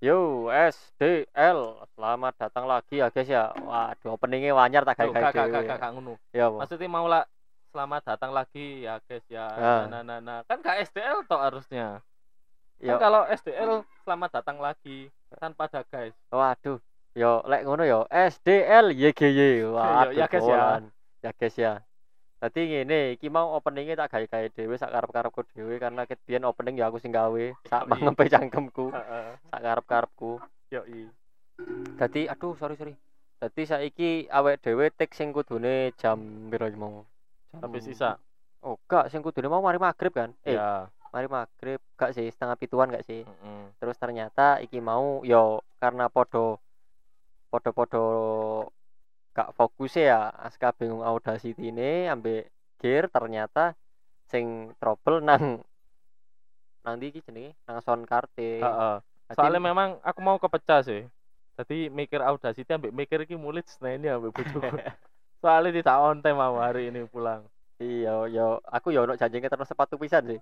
Yo, SDL. Selamat datang lagi ya, guys ya. Waduh, openingnya wanyar tak dhewe. gak, gak, gak ngono. Ya? Maksudnya mau lah selamat datang lagi ya guys ya. Ah. Nah, nah, nah. Kan gak SDL toh harusnya. Yo, Kan kalau SDL selamat datang lagi tanpa ada guys. waduh. Yo, lek ngono yo, SDL YGY. Waduh, ya, guys, ya. Ya, guys ya. Dadi ngene, iki mau openingnya tak gawe-gawe dhewe sak karep-karepku dhewe karena ket biyen opening ya aku sing gawe. Sak mangempe cangkemku, sak karep-karepku. Yo i. Dadi aduh sorry sorry. Dadi saiki awake dhewe tik sing kudune jam piro mau? Jam- Tapi sisa. Oh, gak sing kudune mau mari maghrib kan? Eh, Ya. mari maghrib gak sih setengah pituan gak sih? Heeh. Terus ternyata iki mau yo karena podo podo-podo gak fokus ya Aska bingung Audacity ini ambek gear ternyata sing trouble nang nang iki jenenge nang sound card e. Heeh. Dadi- Soalnya memang aku mau kepecah sih. Jadi mikir Audacity ambek mikir iki mulit seneni ambek bojoku. Soalnya tidak on time mau hari ini pulang. Iya, yo aku yo ono janjine terus sepatu pisan sih.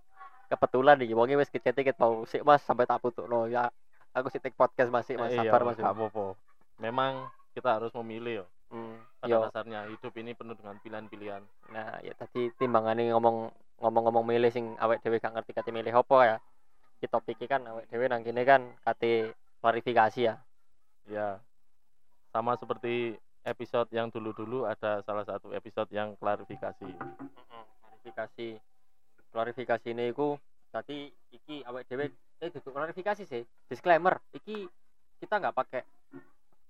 Kebetulan iki wonge wis kecet-kecet mau sik Mas sampai tak putukno ya. Aku sik take podcast Mas sik Mas Iya, sabar Mas. apa-apa. Memang kita harus memilih yo. Hmm, Pada yo. dasarnya hidup ini penuh dengan pilihan-pilihan. Nah, ya tadi timbangane ngomong ngomong-ngomong milih sing awake dhewe gak ngerti kate milih apa ya. Ki topik kan awake dhewe nang kene kan kate klarifikasi ya. Ya. Sama seperti episode yang dulu-dulu ada salah satu episode yang klarifikasi. Klarifikasi. Klarifikasi ini iku tadi iki awake dhewe eh duduk klarifikasi sih. Disclaimer, iki kita nggak pakai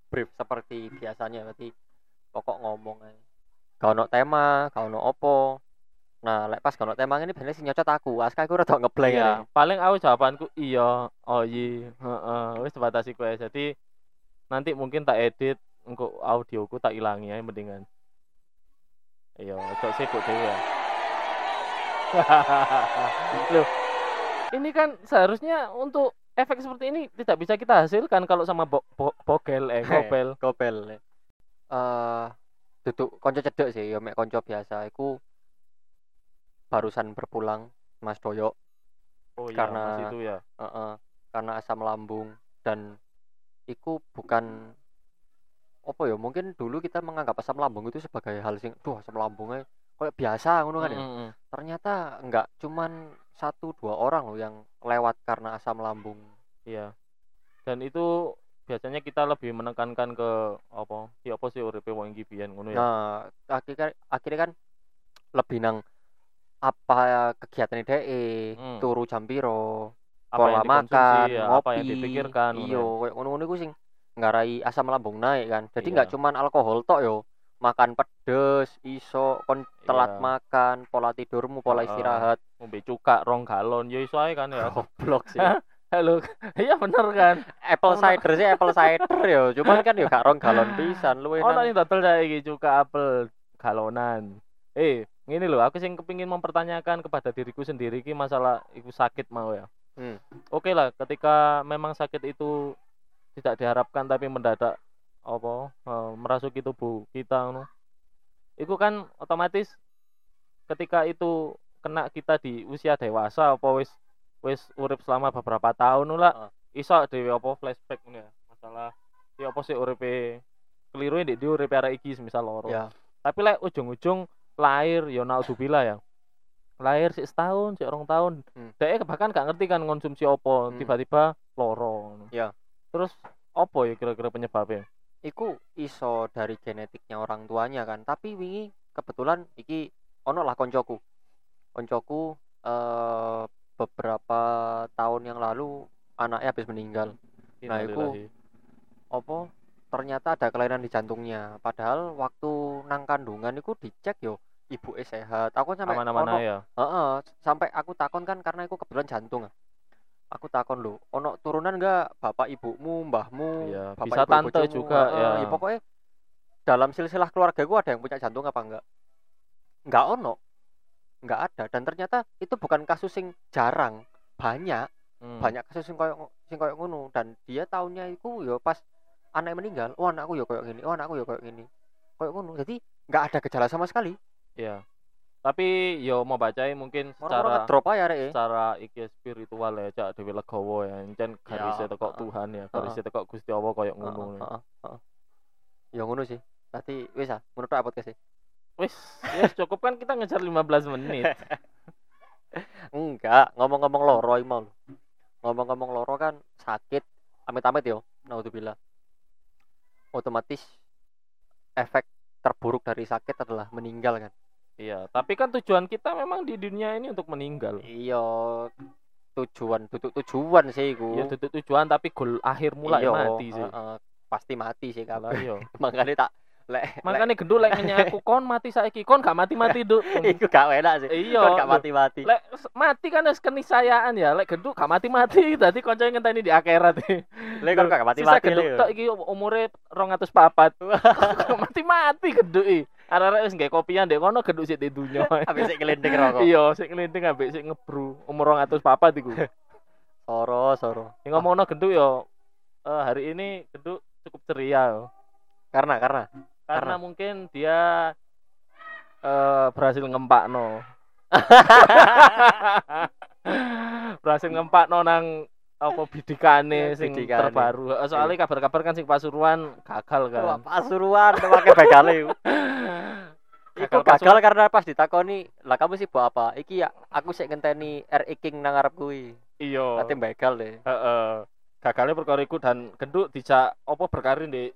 brief seperti biasanya berarti pokok ngomong aja. Gak ono tema, gak ono opo. Nah, lek pas gak ono tema ini bener sing nyocot aku. Aska iku rada ngeblank ya. paling aku jawabanku iya, oh iya, heeh, wis sebatas iku ae. Jadi nanti mungkin tak edit engko audioku tak ilangi ae mendingan. Iya, ojo sibuk dhewe ya. Loh, ini kan seharusnya untuk efek seperti ini tidak bisa kita hasilkan kalau sama bo bo- bogel eh gobel. Gobel. Eh duduk konco cedek sih, ya mek konco biasa iku barusan berpulang Mas Doyo Oh iya, Karena- Mas itu ya. Heeh, karena asam lambung dan iku bukan apa ya mungkin dulu kita menganggap asam lambung itu sebagai hal sing duh asam lambungnya kayak biasa ngono kan ya Mm-mm. ternyata enggak cuman satu dua orang loh yang lewat karena asam lambung Iya. Dan itu biasanya kita lebih menekankan ke apa? Ya apa sih uripe wong iki biyen ngono ya. nah akhirnya akhirnya kan lebih nang apa kegiatan ide Hmm. turu jam piro apa pola makan ya, ngopi apa yang dipikirkan ngono iyo ya. kayak ngono-ngono iku sing ngarai asam lambung naik kan jadi Iya. nggak cuman alkohol tok yo makan pedes iso kon telat Iya. makan pola tidurmu pola istirahat Ngombe cuka rong galon ya iso ae kan ya. goblok sih Halo. Iya bener kan. apple cider sih apple cider yo cuman kan yo gak rong galon pisan Ono nang sing dodol saiki cuka apel galonan. Eh, ngene lho, aku sing kepingin mempertanyakan kepada diriku sendiri ki masalah iku sakit mau ya. Hmm. Oke lah, ketika memang sakit itu tidak diharapkan tapi mendadak apa eh, merasuki tubuh kita ngono. Iku kan otomatis ketika itu kena kita di usia dewasa apa wis wis urip selama beberapa tahun lah iso dhewe apa flashback ngono ya. Masalah ya apa sih uripe keliru di uripe arek iki misal loro. ya Tapi lek ujung-ujung lahir ya naudzubillah ya. Lahir sih setahun, sih orang tahun. Hmm. Dek bahkan gak ngerti kan konsumsi opo, Hmm. tiba-tiba loro. Ya. Terus opo ya kira-kira penyebabnya? iku iso dari genetiknya orang tuanya kan tapi wingi kebetulan iki ono lah koncoku koncoku eh beberapa tahun yang lalu anaknya habis meninggal Nah, Innalillahi. apa ternyata ada kelainan di jantungnya padahal waktu nang kandungan itu dicek yo ibu sehat aku sampai aman-aman ono ae ya. Heeh, sampai aku takon kan karena aku kebetulan jantung ah. aku takon lho ono turunan enggak bapak ibumu mbahmu Iya, bapak bisa ibu tante bojomu? juga, Heeh, ya. pokoknya dalam silsilah keluarga gue ada yang punya jantung apa enggak enggak ono enggak ada dan ternyata itu bukan kasus yang jarang banyak Hmm. banyak kasus sing koyo sing koyo ngono dan dia tahunnya itu yo pas anak meninggal oh anakku yo koyo gini oh anakku yo koyo gini koyo ngono jadi nggak ada gejala sama sekali Iya. tapi yo mau bacai mungkin secara ngedrop aja rek. secara iki spiritual ya cak dhewe legowo ya encen garise Ya, teko heeh. Tuhan ya garise teko Gusti Allah koyo Heeh, ngono heeh, heeh. Ya ngono sih. Tadi wis ah, menurut apa podcast wis wis cukup kan kita ngejar 15 menit Enggak, ngomong-ngomong loro iki mau. Ngomong-ngomong loro kan sakit, amit-amit yo, naudzubillah. Otomatis efek terburuk dari sakit adalah meninggal kan. iya tapi kan tujuan kita memang di dunia ini untuk meninggal Iya, tujuan, tutup tujuan sih iku. ya itu tujuan tapi goal akhir mulai Iya, mati sih heeh, pasti mati sih kabeh. iya Makanya tak lek makanya gendul lek ngenyaku kon mati saiki kon gak mati-mati Duk iku gak enak sih. iya Kon gak mati-mati. lek mati kan harus keniscayaan ya lek genduk gak mati-mati dadi koncone ngenteni di akhirat Lek kon gak sisa mati-mati genduk lho. tok iki umure 204 mati-mati genduk i arek-arek wis nggae kopian ndek kono genduk sik di dunya Habis sik ngelinding rokok. iya sik ngelinting ambek sik ngebru umur 204 iku Soro, soro. Yang ngomongno genduk yo eh, hari ini genduk cukup ceria yo. Karena karena Karena Karena? mungkin dia eh berhasil ngempakno. berhasil ngempakno nang apa bidikane sing Bidikane. terbaru. Eh, Soalnya kabar-kabar kan sing Pasuruan gagal Wah, kan. Pasuruan pakai begale iku. Iku Gagal gagal karena pas ditakoni, lah kamu sih buat apa? Iki ya aku sik ngenteni RI King nang ngarep kuwi. Iya. Berarti begal deh. Heeh. Gagalnya perkara iku dan genduk dijak apa berkarir di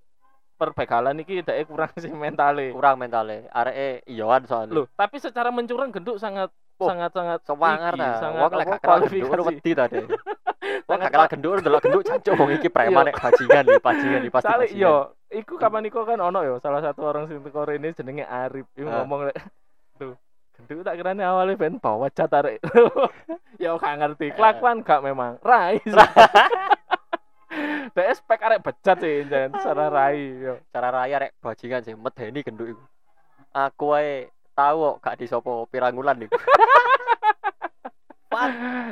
perbegalan iki dhek kurang sih mentale. Kurang mentale. Areke iyoan soalnya. Loh, tapi secara mencurang genduk sangat Oh, sangat sangat semangat iki, ta. Wong lek gak genduk wedi ta deh. Wong gak kenal genduk delok genduk cancuk wong iki preman Iya. nek bajingan nih, bajingan nih pasti. Bajingan. iya, iku kapan iku kan ono yo salah satu orang sing teko rene jenenge Arif. Iku Ah. ngomong lek tuh genduk tak kirane awalnya ben bawa cat arek. ya gak ngerti. Kelakuan gak memang. Rai. Dek spek arek becat sih jan secara rai yo. cara raya rek bajingan sih medeni genduk iku. Aku wae tahu kok gak disopo pirangulan iku.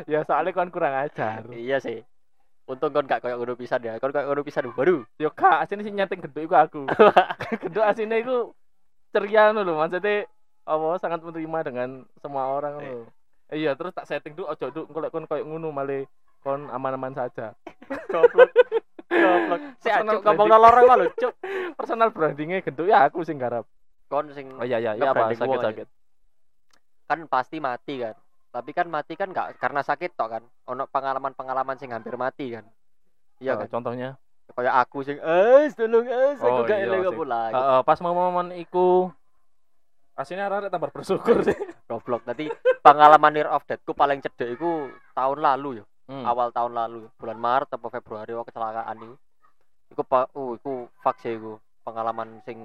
Ya soalnya kon kurang ajar. Iya sih. Untung kon gak koyo ngono pisan ya. Kon koyo ngono pisan baru. Yo gak asine sing nyeting genduk iku aku. genduk asine iku ceria ngono lho, maksudnya apa sangat menerima dengan semua orang lho. Iya, terus tak setting dulu ojo dulu engko lek kon koyo ngono male kon aman-aman saja. Goblok. Goblok. Sik acuk ngomong cuk. Personal brandingnya genduk ya aku sing garap. Kon sing Oh iya iya, iya apa sakit-sakit. kan pasti mati kan. Tapi kan mati kan gak karena sakit tok kan. Ono pengalaman-pengalaman sing hampir mati kan. Iya Oh, kan. contohnya Kayak aku sing es tolong es Oh, aku gak iya, eling apa lagi. Heeh, pas momen iku aslinya arek tambah bersyukur sih. Goblok. Tadi pengalaman near of deathku paling cedek iku tahun lalu ya. Hmm. awal tahun lalu bulan Maret atau Februari waktu kecelakaan itu iku pak uh iku fak sih iku. Pengalaman sing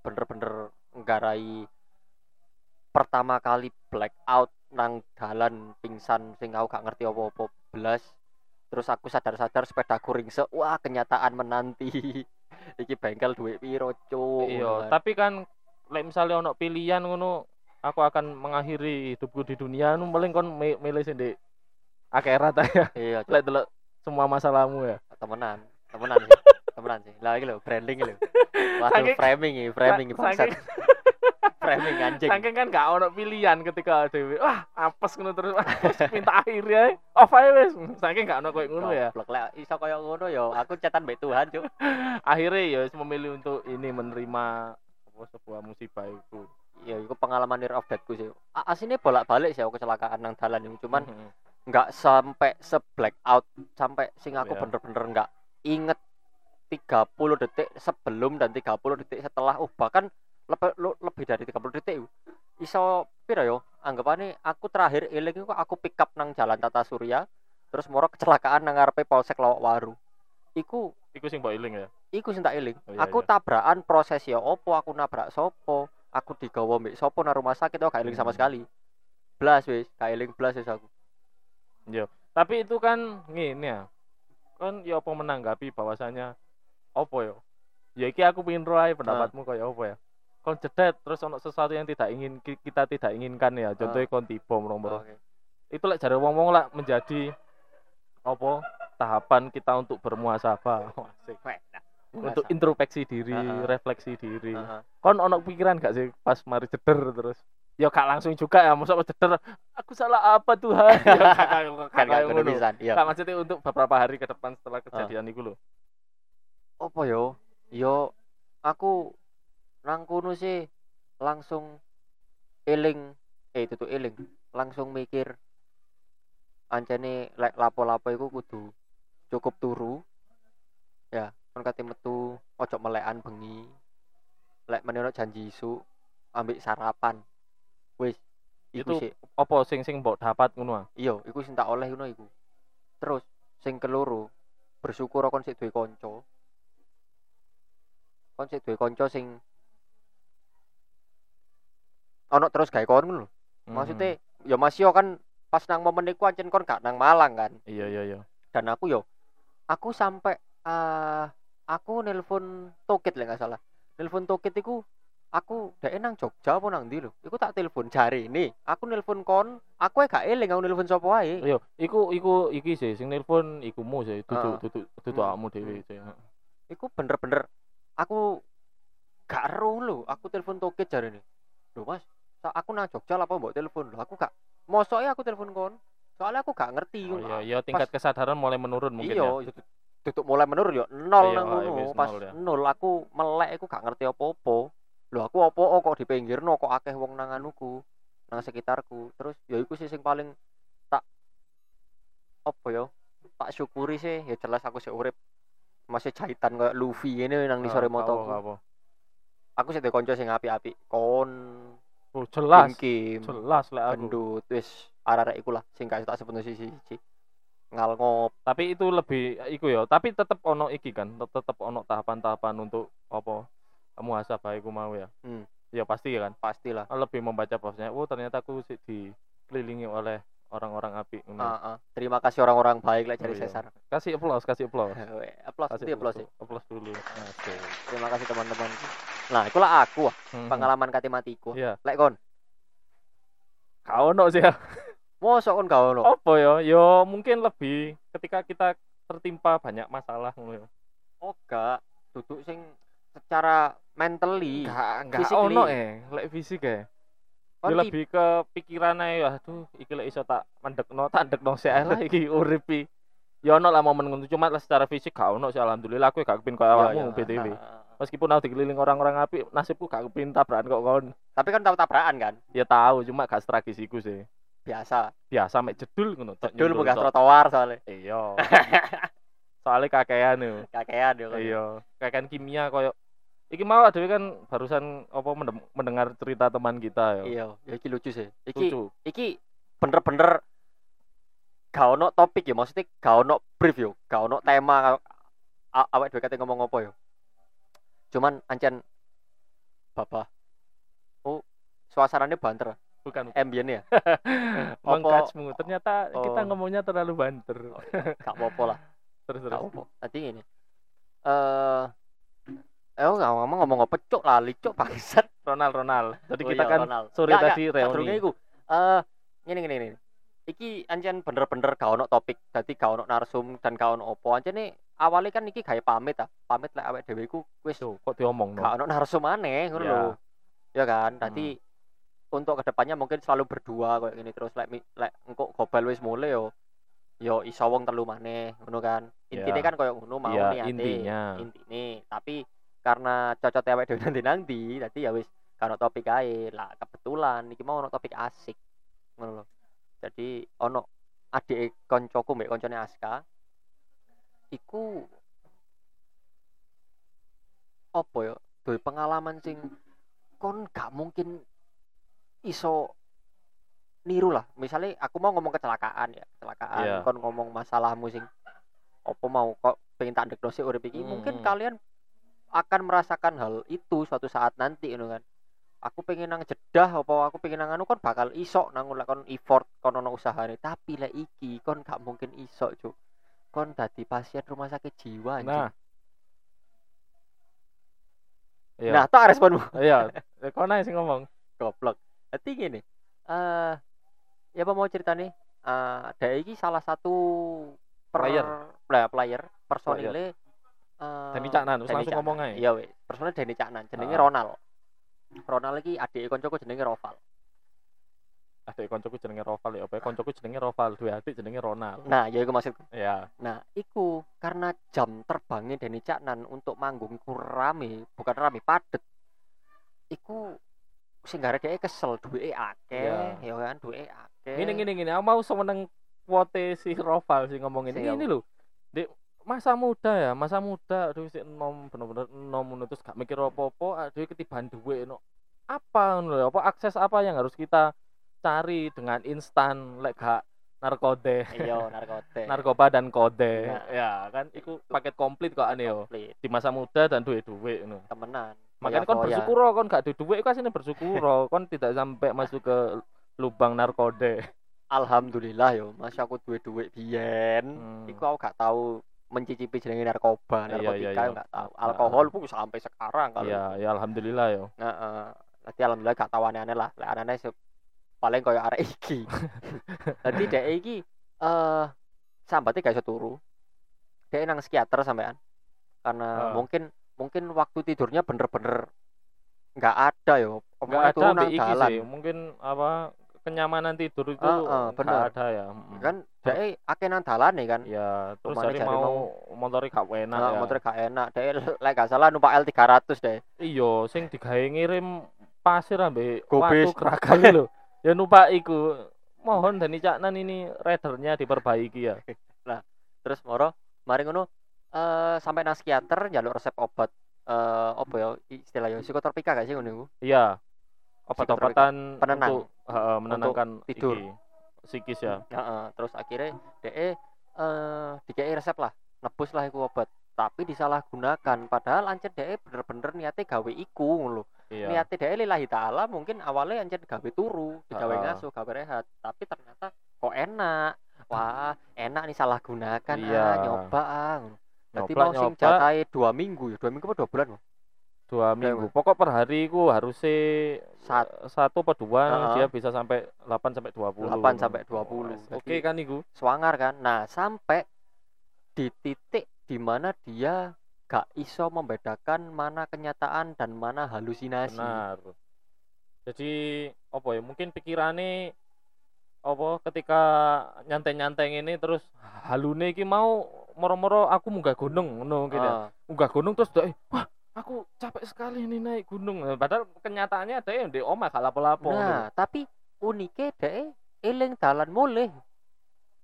bener-bener nggarai pertama kali blackout nang dalan pingsan sing aku gak ngerti apa-apa belas terus aku sadar-sadar sepedaku ringse wah kenyataan menanti. Iki bengkel duit piro cuk? Iya, tapi kan lek misalnya ono pilihan ngono aku akan mengakhiri hidupku di dunia. Nu paling kon mi- milih di akhirat aja. iya Lek delok semua masalahmu ya. temenan temenan sih temenan sih lah iki lho branding lho waduh Saking- framing iki framing bangsat saking- framing anjing Saking kan gak ono pilihan ketika dhewe wah apes ngono terus minta akhirnya off ae wis. Saking gak ono koyo ngono ya. Goblok lek iso kaya ngono ya aku cetan mbek Tuhan, Cuk. Akhirnya ya wis memilih untuk ini menerima apa sebuah musibah itu. Ya iku pengalaman near of deathku sih. A- Asine bolak-balik sih aku kecelakaan nang dalan itu, cuman Mhm. Nggak sampai se blackout sampai sing aku Iya. bener-bener nggak inget 30 detik sebelum dan 30 detik setelah. Oh, bahkan lebih, lebih dari 30 detik. iku. Iso piro yo? Anggapane aku terakhir eling iku aku pick up nang Jalan Tata Surya, terus moro kecelakaan nang ngarepe Polsek Lawak Waru. Iku Iku sing mbok eling ya. iku sing tak eling. Oh, iya, aku iya. tabrakan proses ya opo, aku nabrak sopo, aku digawa mbek sopo nang rumah sakit aku gak eling sama Hmm. sekali. Blas wis, gak eling blas wis aku. Tapi itu kan ngene ya. Kan ya apa menanggapi bahwasanya opo ya? Ya iki aku pengen roh ae pendapatmu kaya opo ya? Kon cedet terus ono sesuatu yang tidak ingin ki- kita tidak inginkan ya. Contohnya kon tiba nomor. Oke. Itu lek jare wong-wong lah menjadi opo tahapan kita untuk bermuasabah. Nah, Untuk introspeksi diri, Heeh. refleksi diri. heeh. Kon ono pikiran gak sih pas mari ceder terus ya gak langsung juga ya masa ceder aku salah apa Tuhan? Ya kan ngono. pisan iya. Gak maksudnya untuk beberapa hari ke depan setelah kejadian itu loh. Apa yo? Yo aku nang kono sih langsung eling eh itu tuh eling langsung mikir ancene lek lapo-lapo iku kudu cukup turu ya kon kate metu ojo melekan bengi lek meneno janji isu ambek sarapan wis iku Itu- sih apa sing sing mbok dapat ngono ah? iya iku sing tak oleh ngono iku. Terus sing keloro bersyukur kon sik duwe kanca. Kon sik duwe kanca sing ono terus gawe kon ngono Hmm. maksudnya ya Mas yo kan pas nang momen iku ancen kon gak nang Malang kan. Iya iya iya. Dan aku yo aku sampai eh aku nelpon Tokit lah nggak salah. Nelpon Tokit iku aku dek nang Jogja apa nang ndi lho? Iku tak telepon jari ini. Aku nelpon kon aku gak eling aku nelpon sapa wae? Iya, iku iku iki sih sing nelpon ikumu sih, Ah. duduk duduk duduk Hmm. awakmu dhewe sih. iku bener-bener aku gak ero lho. Aku telepon Tokit jari ini. Lho mas aku nang Jogja lah apa mbok telepon? Lho aku gak mosoknya aku telepon kon. Soalnya aku gak ngerti Oh iya, iya tingkat kesadaran mulai menurun mungkin ya. iya tutup, tutup mulai menurun yo. Nol Iya, nang wis ngono. pas nol ya. nol aku melek aku gak ngerti apa-apa lho aku apa kok di pinggirno kok akeh wong nang anuku nang sekitarku terus ya iku sih sing paling tak apa yo tak syukuri sih ya jelas aku sih urip masih jahitan kayak Luffy ini nang di sore Ah, motoku apa, apa. aku sih konco sing api-api kon Oh, jelas. kim Jelas lah aku. gendut wis arek-arek iku lah sing gak tak sepenuh sisi siji ngal ngop Tapi itu lebih iku ya, tapi tetep ono iki kan, tet- tetep ono tahapan-tahapan untuk apa? Muhasabah iku mau ya. Hmm. Ya pasti ya kan. pastilah Lebih membaca bahwasanya, oh ternyata aku sih dikelilingi oleh orang-orang ngono. Ah, ah. terima kasih orang-orang baik lah Oh, dari iya. Cesar Kasih applause, kasih applause. applause Kasih itu applause sih Applause dulu. Asik. terima kasih teman-teman nah itulah aku ah, Mhm. pengalaman kate matiku Iya. lek kon Kau ono sih ya. mosok kon gak ono Apa ya? Yo mungkin lebih ketika kita tertimpa banyak masalah ngono ya. oh gak duduk sing secara mentally Enggak, enggak physically. ono eh, lek fisik ya. ki- lebih ke pikiran ae aduh iki lek iso tak mendekno tak ndekno sik lah iki urip iki. Ya ono lah momen ngono cuma lah secara fisik gak ono sih alhamdulillah aku gak kepin koyo Iya, awakmu iya. BTW. Ah, ah. Meskipun aku dikeliling orang-orang apik, nasibku gak kepin tabrakan kok kon. tapi kan tahu tabrakan kan Ya tahu cuma gak stragis iku sih. biasa Biasa mek jedul ngono bekas tok. trotoar soalnya Iya. Soalnya kakean yo. kakean yo. Iya, kakean kimia koyo Iki mau dhewe kan barusan apa mendengar cerita teman kita ya. iya ya iki lucu sih iki Lucu. iki bener-bener gak ono topik ya maksudnya gak ono brief yo gak ono tema A- awake dhewe kate ngomong apa yo cuman ancen bapak oh suasananya banter Bukan ambien ya mengkacmu. Ternyata kita Oh. ngomongnya terlalu banter. gak apa-apa lah Terus gak terus. apa tadi ini eh eh nggak ngomong ngomong apa cuk lali cuk bangsat Ronald Ronald. Jadi Oh kita iya, kan Ronald. sore Nggak, tadi nggak, reuni. iku eh ngene ngene ngene iki ancen bener-bener gak ono topik dadi gak ono narsum dan gak ono opo ancene awalnya kan iki gawe pamit ah pamit lek awake dhewe iku wis Tuh, kok diomong no? gak ono narsum aneh ngono Ya. lho ya kan tadi untuk ke depannya mungkin selalu berdua kayak gini terus lek lek engko gobal wis mulai yo yo iso wong telu maneh ngono kan intinya Ya. kan koyo ngono mau Iya, niate intinya. intine tapi karena cocok awake dhewe nanti nanti tadi ya wis ono topik ae. Lah kebetulan iki mau ono topik asik ngono jadi ono adik koncoku mbek koncone Aska iku apa ya duwe pengalaman sing kon gak mungkin iso niru lah. Misalnya aku mau ngomong kecelakaan ya kecelakaan. Iya. kon ngomong masalahmu sing apa mau kok pengen tak ndekno sik urip iki Hmm, mungkin kalian akan merasakan hal itu suatu saat nanti ngono kan aku pengen nang jedah apa aku pengen nang anu kon bakal iso nang kon effort kon ono usahane tapi lek iki kon gak mungkin iso cuk kon dadi pasien rumah sakit jiwa anjing Nah. Iya. nah tak responmu iya. Eh, naik sih ngomong? goblok jadi gini eh ya apa mau cerita nih eh ada iki salah satu per, Player. player, player eh Dani Caknan, terus Dani langsung Caknan. ngomong aja. iya weh personilnya Dani Caknan jenenge Ah. Ronald Ronald iki adik koncoku jenenge Roval adik koncoku jenenge Roval ya apa koncoku jenenge Roval dua adik jenenge Ronald nah ya iku maksudku ya nah iku karena jam terbangnya Denny Caknan untuk manggung iku rame bukan rame padet iku sing gara dhek kesel duwe akeh Iya. ya kan duwe akeh Gini gini gini, aku mau semeneng quote si Roval sih ngomongin Siap. ini loh. Di masa muda ya, masa muda aduh si enom bener-bener enom ngono terus gak mikir apa-apa, aduh ketiban duwe no. Apa ngono apa akses apa yang harus kita cari dengan instan lek gak narkode, iya narkotik narkoba dan kode. Nah. Ya, kan itu paket komplit kok ane yo. Di masa muda dan duwe-duwe ngono. temenan Makanya kon Foya-foya. bersyukur kon gak duwe kan sini bersyukur kon tidak sampai masuk ke lubang narkode. alhamdulillah yo masih aku duwe duit biyen Hmm. iku aku gak tahu mencicipi jenenge narkoba Iya, narkotika iya, iya. aku gak tahu alkohol pun sampai sekarang kalau Ya, ya alhamdulillah yo. Heeh. Dadi alhamdulillah gak tahu aneh-aneh lah. Lek aneh se paling koyo arek iki. Dadi dhek iki eh sambate gak iso turu. Dhek nang psikiater sampean. Karena Ah. mungkin mungkin waktu tidurnya bener-bener nggak ada yo. Omongnya ada nang iki dalan. sih. Mungkin apa kenyamanan tidur itu Heeh, nggak bener. ada ya. Kan dhek akeh nang dalane kan. Ya, terus dari jare mau motornya gak enak Nah, ya. motor gak enak. Dhek lek gak salah numpak L300 deh. Iya, sing digawe ngirim pasir ambek Gobis. watu keragal lho. Ya numpak iku. Mohon Dani Caknan ini ridernya diperbaiki ya. Terus moro mari ngono eh sampai nang psikiater njaluk resep obat eh apa ya istilahnya psikotropika gak sih ngono iku? Iya. Obat-obatan Penenang. untuk heeh, menenangkan tidur. iki, psikis ya. Heeh, terus akhirnya DE eh dikei resep lah, nebus lah iku obat. Tapi disalahgunakan padahal ancen DE bener-bener niate gawe iku ngono. Iya. Niate DE lillahi taala mungkin awalnya ancen gawe turu, digawe Heeh. ngasuh, gawe rehat, tapi ternyata kok enak. Wah, enak nih salah gunakan Iya. ah, nyoba ah. Berarti mau sing jatahe 2 minggu ya, 2 minggu apa 2 bulan? Dua minggu. Pokok per hari ku harusnya Sat- satu atau dua Heeh. dia bisa sampai 8 sampai 20. 8 sampai 20. Oke Jadi- kan iku? Swanger kan. Nah, sampai di titik di mana dia gak iso membedakan mana kenyataan dan mana halusinasi. Benar. Jadi apa ya? Mungkin pikirannya apa ketika nyantai-nyantai ini terus halune iki mau moro-moro aku munggah gunung ngono ya. Ah, Munggah gunung terus dek eh, aku capek sekali ini naik gunung. Nah, Padahal kenyataannya ada yang di omah gak lapo-lapo. nah, tapi unike dhek eling dalan mulih.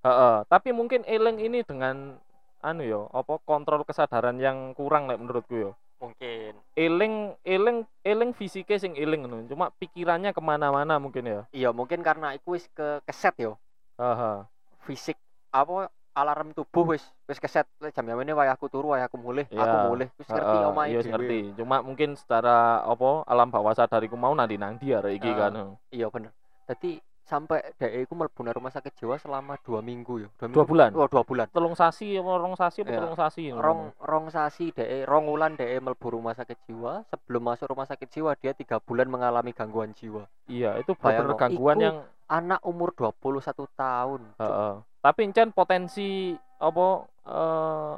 Heeh, tapi mungkin eling ini dengan anu ya, apa kontrol kesadaran yang kurang lek menurutku ya. Mungkin. Eling eling eling fisiknya sing eling ngono, cuma pikirannya ke mana-mana mungkin ya. Iya, mungkin karena iku wis ke keset yo. Heeh. Fisik apa alarm tubuh wis wis keset jam jam ini wae aku turu wae aku mulih Iya. aku mulih wis ngerti Heeh, omahe iya ngerti. Cuma mungkin secara apa alam bawah sadariku mau nandi nandi arek iki Heeh. kan. iya bener jadi sampai dhek iku mlebu nang rumah sakit jiwa selama dua minggu ya dua, Dua bulan? oh, dua bulan Telung sasi rong sasi apa Iya. telung sasi. rong rong sasi dhek rong wulan dhek mlebu rumah sakit jiwa sebelum masuk rumah sakit jiwa dia tiga bulan mengalami gangguan jiwa Iya, itu no, gangguan iku yang anak umur 21 tahun Cuk. Heeh. Tapi encen potensi apa eh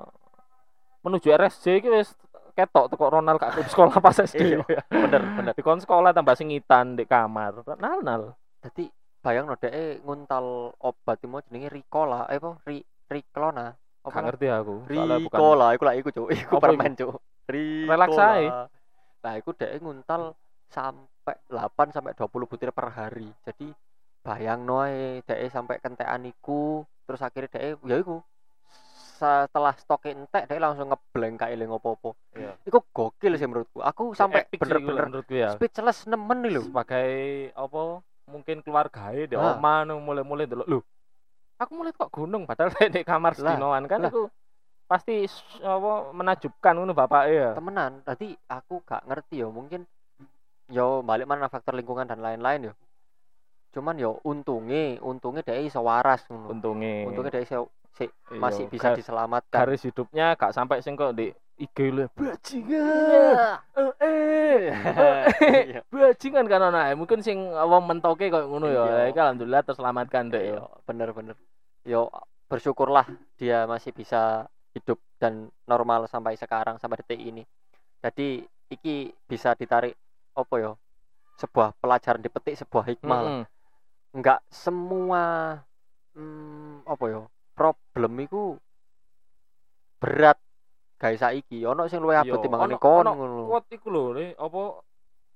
menuju RSJ iki wis ketok teko Ronald ke sekolah pas SD. Iya, bener bener Di kon sekolah tambah singitan di kamar. Nal nal. jadi bayang no dhek nguntal obat mau jenenge Ricola eh apa Ri Riklona apa Gak ngerti aku. Ricola iku lah iku cuk iku Apa permen cuk ae. nah iku dhek nguntal sampai 8 sampai 20 butir per hari jadi bayang noe dhek sampai kentekan iku terus akhirnya dhek ya iku setelah stok entek dhek langsung ngeblank kayak eling opo-opo Iya. iku gokil sih menurutku aku sampai Epic sih iku bener-bener menurutku ya. speechless nemen nih lho Sebagai apa mungkin keluarga di Ah. oma nu mulai-mulai dulu. Loh, aku mulai kok gunung padahal di kamar sedinoan kan lah. itu pasti apa menajubkan ngono bapak ya. temenan tadi aku gak ngerti ya mungkin yo balik mana faktor lingkungan dan lain-lain yo cuman yo untungnya untungnya dhek iso waras ngono Untungnya. untungnya dhek iso si- Iya, masih bisa ga- diselamatkan garis hidupnya gak sampai sing kok di IG lu bajingan Iya. eh Iya. bajingan kan ana mungkin sing apa mentoke koyo ngono ya iki alhamdulillah terselamatkan dek ya Iya, bener-bener. Yo bersyukurlah dia masih bisa hidup dan normal sampai sekarang sampai detik ini. Jadi iki bisa ditarik apa yo? Sebuah pelajaran dipetik sebuah hikmah lah. Mm-mm. enggak semua hmm, apa ya problem iku berat guys saiki ono sing luwih abot Iya, timbangane ono- kon ono ngono Quote iku lho, ne, apa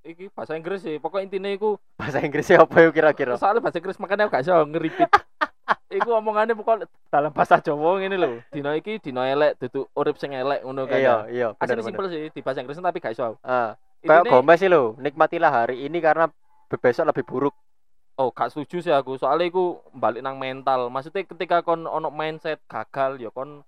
iki bahasa Inggris sih. Pokok intine iku bahasa Inggrisnya apa ya kira-kira soalnya bahasa Inggris makanya aku gak iso ngeripit. iku omongannya pokok dalam bahasa Jawa ngene lho. Dino iki dino elek duduk urip sing elek ngono kan. iya ya. iya bener Asli simpel sih di bahasa Inggris tapi gak iso. aku. ah kayak Intine- Gomez sih lo nikmatilah hari ini karena be- besok lebih buruk Oh, gak setuju sih aku. Soalnya iku balik nang mental. Maksudnya ketika kon ono mindset gagal ya kon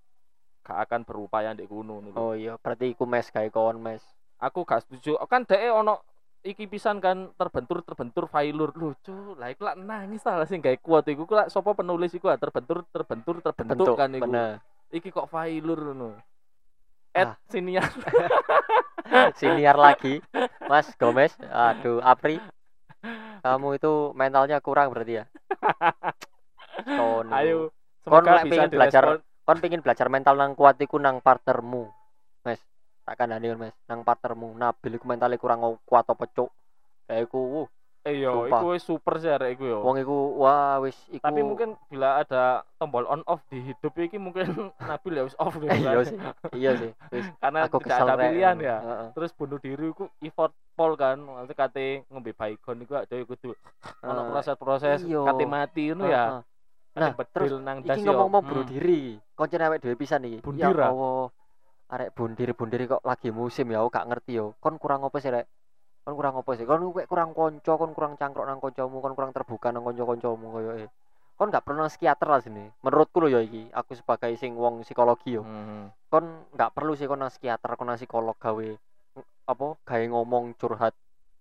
gak akan berupaya ndek kuno lho. oh iya. Berarti iku mes kayak kawan mes. Aku gak setuju. Kan dhek ono iki pisan kan terbentur terbentur failur lucu lah iku lak nangis lah sing gawe kuat iku. Ku lak sapa penulis iku ah, terbentur terbentur terbentuk bentuk kan iku. bener. Iki kok failur ngono. Ah. Ed sinian siniar lagi. Mas Gomez. Aduh Apri kamu itu mentalnya kurang berarti ya? Kono. ayo Kon semoga bisa belajar kon pingin belajar mental nang kuat iku nang partnermu Mes tak kandhani Mes nang partnermu. Nabil iku mentalnya kurang kuat apa cuk? Kayak iku wuh, iya iku wis super sih arek iku yo. Wong iku wah wis iku tapi mungkin bila ada tombol on off di hidup iki mungkin Nabil ya wis off deh iya sih iya sih. Wis karena aku tidak ada pilihan ya. Heeh. terus bunuh diri ku effort pol kan. Nanti kate ngombe baygon iku ada kudu ono proses-proses kate mati ngono ya. Nah, terus nang iki das yo. ngomong mau bunuh Hmm. diri koncen awake dhewe pisan iki. Ya ah? Allah arek bundir bundir kok lagi musim ya aku gak ngerti yo. Kon kurang apa sih rek kon kurang apa sih kon kurang konco kon kurang cangkrok nang koncomu kon kurang terbuka nang konco-koncomu koyo e kon gak perlu psikiater lah sini menurutku lho ya iki aku sebagai sing wong psikologi yo Hmm. kon nggak perlu sih kon nang psikiater kon nang psikolog gawe apa gawe ngomong curhat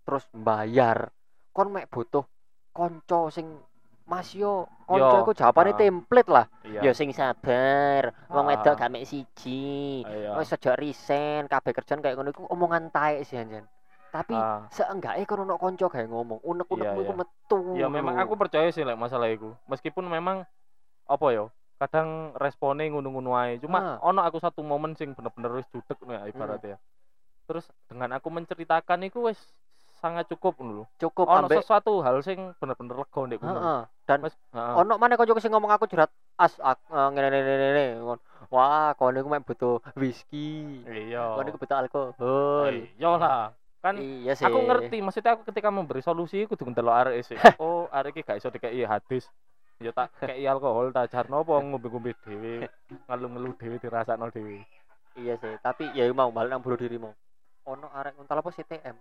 terus bayar kon mek butuh konco sing Mas yo konco Yo, iku jawabane ah. template lah Iya. ya sing sabar wong Ah. wedok gak mek siji Iya. wis aja resign kabeh kerjaan kayak ngono iku omongan taek sih anjen tapi Ah. seenggaknya kon ono kanca gawe ngomong unek-unekmu Iya, iku iya. metu Ya memang aku percaya sih lek masalah itu. Meskipun memang apa yo, kadang responnya ngono-ngono ae. Cuma ono aku satu momen sing bener-bener wis judek ya ibaratnya. Terus dengan aku menceritakan itu wis sangat cukup lho. cukup Ono ambek sesuatu hal sing bener-bener lega ndek kono. heeh dan Mas, heeh. ono mana kanca sing ngomong aku curhat as ak- eh, ngene ngene wah kon iku mek butuh whisky Iya. kon iku butuh alkohol Iya lah. Kan iya sih aku ngerti maksudnya aku ketika memberi solusi kudu ndelok arek sih. oh, arek iki gak iso dikeki hadis. Ya tak kei alkohol tak jarno apa ngombe-ngombe dhewe, ngeluh-ngeluh dhewe dirasakno dhewe. iya sih tapi ya mau balik nang bunuh dirimu ono arek nguntal apa CTM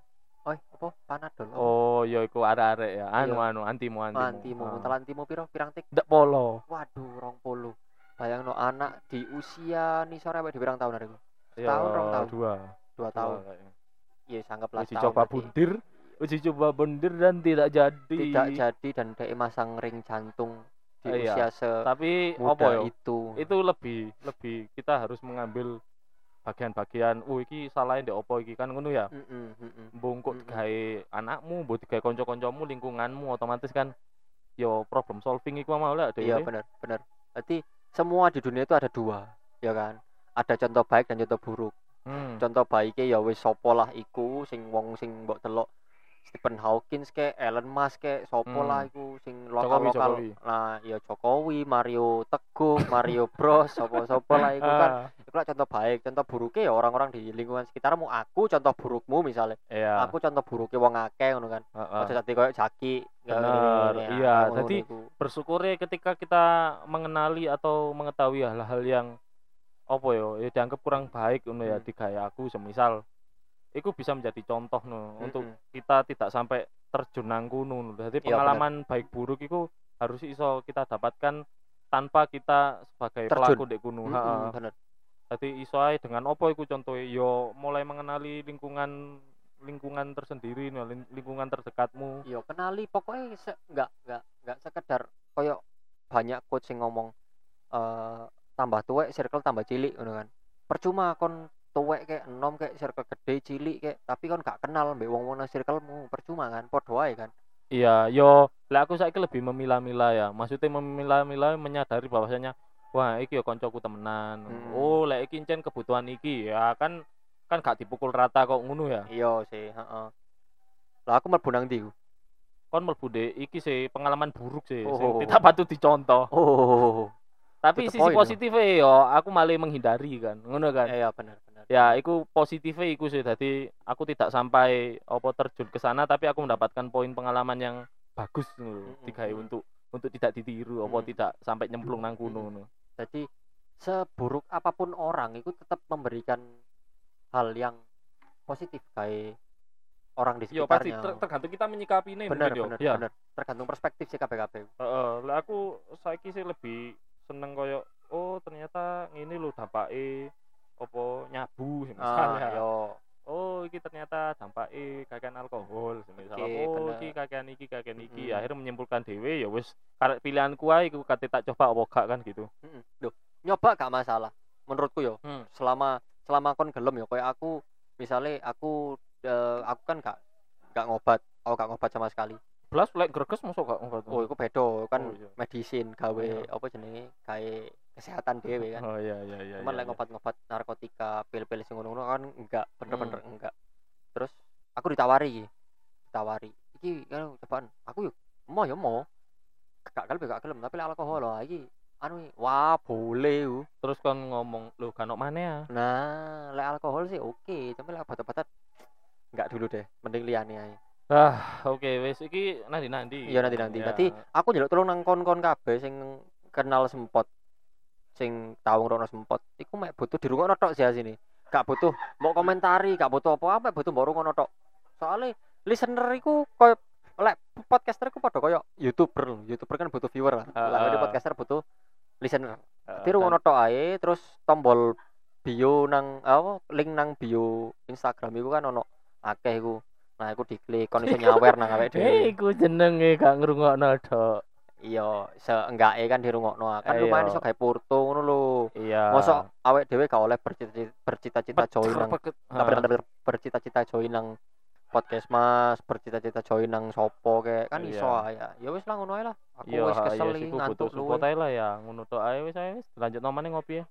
oh apa panadol oh ya iku arek-arek ya. Anu Iya. anu antimu antimu. antimu Ah. nguntal antimu piro pirang tik Ndak polo. waduh rong puluh bayang anak di usia nih sore apa di pirang tahun ada Ya, Setahun, rong tahun. Dua. dua tahun. Iya sanggaplah Uji coba bundir. Uji coba bundir dan tidak jadi. tidak jadi dan dia masang ring jantung di Iya. usia semuda Tapi apa ya? itu Itu lebih lebih kita harus mengambil bagian-bagian oh iki salahnya ndek opo iki kan ngono ya. Mm-mm, mm-mm. Bungkuk digawe anakmu, mbok digawe kanca-kancamu, lingkunganmu otomatis kan yo problem solving iku mau lah iya benar benar berarti semua di dunia itu ada dua ya kan ada contoh baik dan contoh buruk Hmm. contoh baiknya ya wis sopo lah iku sing wong sing mbok delok Stephen Hawking ke Elon Musk ke sopo Hmm. lah iku sing lokal lokal Jokowi. nah ya Jokowi Mario Teguh Mario Bros sopo sopo lah iku kan Ah, itu lah contoh baik contoh buruknya ya orang-orang di lingkungan sekitarmu aku contoh burukmu misalnya iya. aku contoh buruknya wong akeh ngono kan Heeh. aja dadi koyo jaki ngene-ngene, iya, ah, ngono jadi bersyukurnya ketika kita mengenali atau mengetahui hal-hal yang apa yo ya dianggap kurang baik ngono ya Hmm. di gaya aku semisal itu bisa menjadi contoh no untuk Mm-mm. kita tidak sampai terjun nang kuno Iya, pengalaman baik buruk itu harus iso kita dapatkan tanpa kita sebagai Terjun. pelaku di kuno. Mm-mm, bener Jadi iso ae dengan apa iku contohnya yo mulai mengenali lingkungan lingkungan tersendiri no, ling- lingkungan terdekatmu. yo kenali pokoknya se nggak nggak nggak sekedar koyo banyak coach yang ngomong eh tambah tuwek circle tambah cilik ngono kan percuma kon tuwek kayak enom kayak circle gede cilik kayak tapi kon gak kenal mbek wong-wong nang circlemu percuma kan podo ae kan Iya, yo, lah aku saiki lebih memilah-milah ya. Maksudnya memilah-milah menyadari bahwasanya wah iki yo koncoku temenan. Hmm. Oh, lek iki encen kebutuhan iki ya kan kan gak dipukul rata kok ngono ya. iya sih heeh lah aku mlebu nang ndi kon mlebu iki sih pengalaman buruk sih sing Oh. tidak patut dicontoh oh the sisi positifnya yo aku malah menghindari kan ngono kan? Iya benar benar ya iku positifnya iku sih jadi aku tidak sampai apa terjun ke sana tapi aku mendapatkan poin pengalaman yang bagus ngono lho, Mm-mm, digawe mm. untuk untuk tidak ditiru apa Mm. tidak sampai nyemplung nang kuno ngono. Jadi seburuk apa pun orang itu tetap memberikan hal yang positif kayak orang di Yo pasti sekitarnya ter- tergantung kita menyikapi ini benar benar ya. benar tergantung perspektif sih KPKP Heeh, lah aku saiki sih lebih seneng koyo oh ternyata ini lho dampake apa nyabu misalnya. ah yo Oh, iki ternyata dampake kakean alkohol misalnya. Oke, oh, bener. iki kakean iki kakean iki. Mm-mm. Akhirnya menyimpulkan dhewe ya wis karek pilihanku ae iku kate tak coba apa gak kan gitu. Mm-mm. Loh, nyoba gak masalah menurutku yo Hmm. selama selama kon gelem yo kayak aku misalnya aku eh, aku kan gak gak ngobat aku gak ngobat sama sekali Blas lek greges mosok gak ngobat. oh itu bedo kan Oh, iya. medisin gawe Iya. apa jenenge kayak kesehatan dewe kan Oh iya iya iya. cuman iya, lek iya. ngobat-ngobat narkotika pil-pil sing ngono-ngono kan enggak bener-bener Hmm. enggak terus aku ditawari iki ditawari iki kan cobaan aku yo mau yo mau gak gelem gak gelem tapi lek alkohol lah iki anu wah boleh yo. Terus kon ngomong, "Lho kan mana ya?" nah lek alkohol sih oke tapi lek obat-obatan enggak dulu deh mending liyane ae Ah, oke wis iki nanti-nanti. iya nanti nanti. Ya. nanti aku njaluk tolong nang kon-kon kabeh sing kenal sempot sing tau ngrono sempot iku mek butuh dirungokno tok sih sini gak butuh mau komentari gak butuh apa-apa butuh mbok rungono tok. Soalnya listener iku koyo lek podcaster iku padha koyo youtuber youtuber kan butuh viewer lah. Lah ini podcaster butuh listener. Heeh, Tapi rungono tok ae terus tombol bio nang apa link nang bio Instagram iku kan ono akeh iku nah iku diklik kon iso nyawer nang awake dhewe. Iku jenenge gak ngrungokno dok. iya seenggake kan dirungokno. Kan Iya. lumayan iso gawe porto ngono lho. Iya. mosok awake dhewe gak oleh bercita- bercita-cita join nang Ah. bener-bener bercita-cita join nang podcast mas. Bercita-cita join nang sopo kayak kan iso Iya. ya. Ya wis lah ngono ae lah. Aku Iya, wis iya kesel sih, iki ku butuh ngantuk support ae lah ya. Ngono tok ae wis ae wis. Lanjut nomane ngopi ya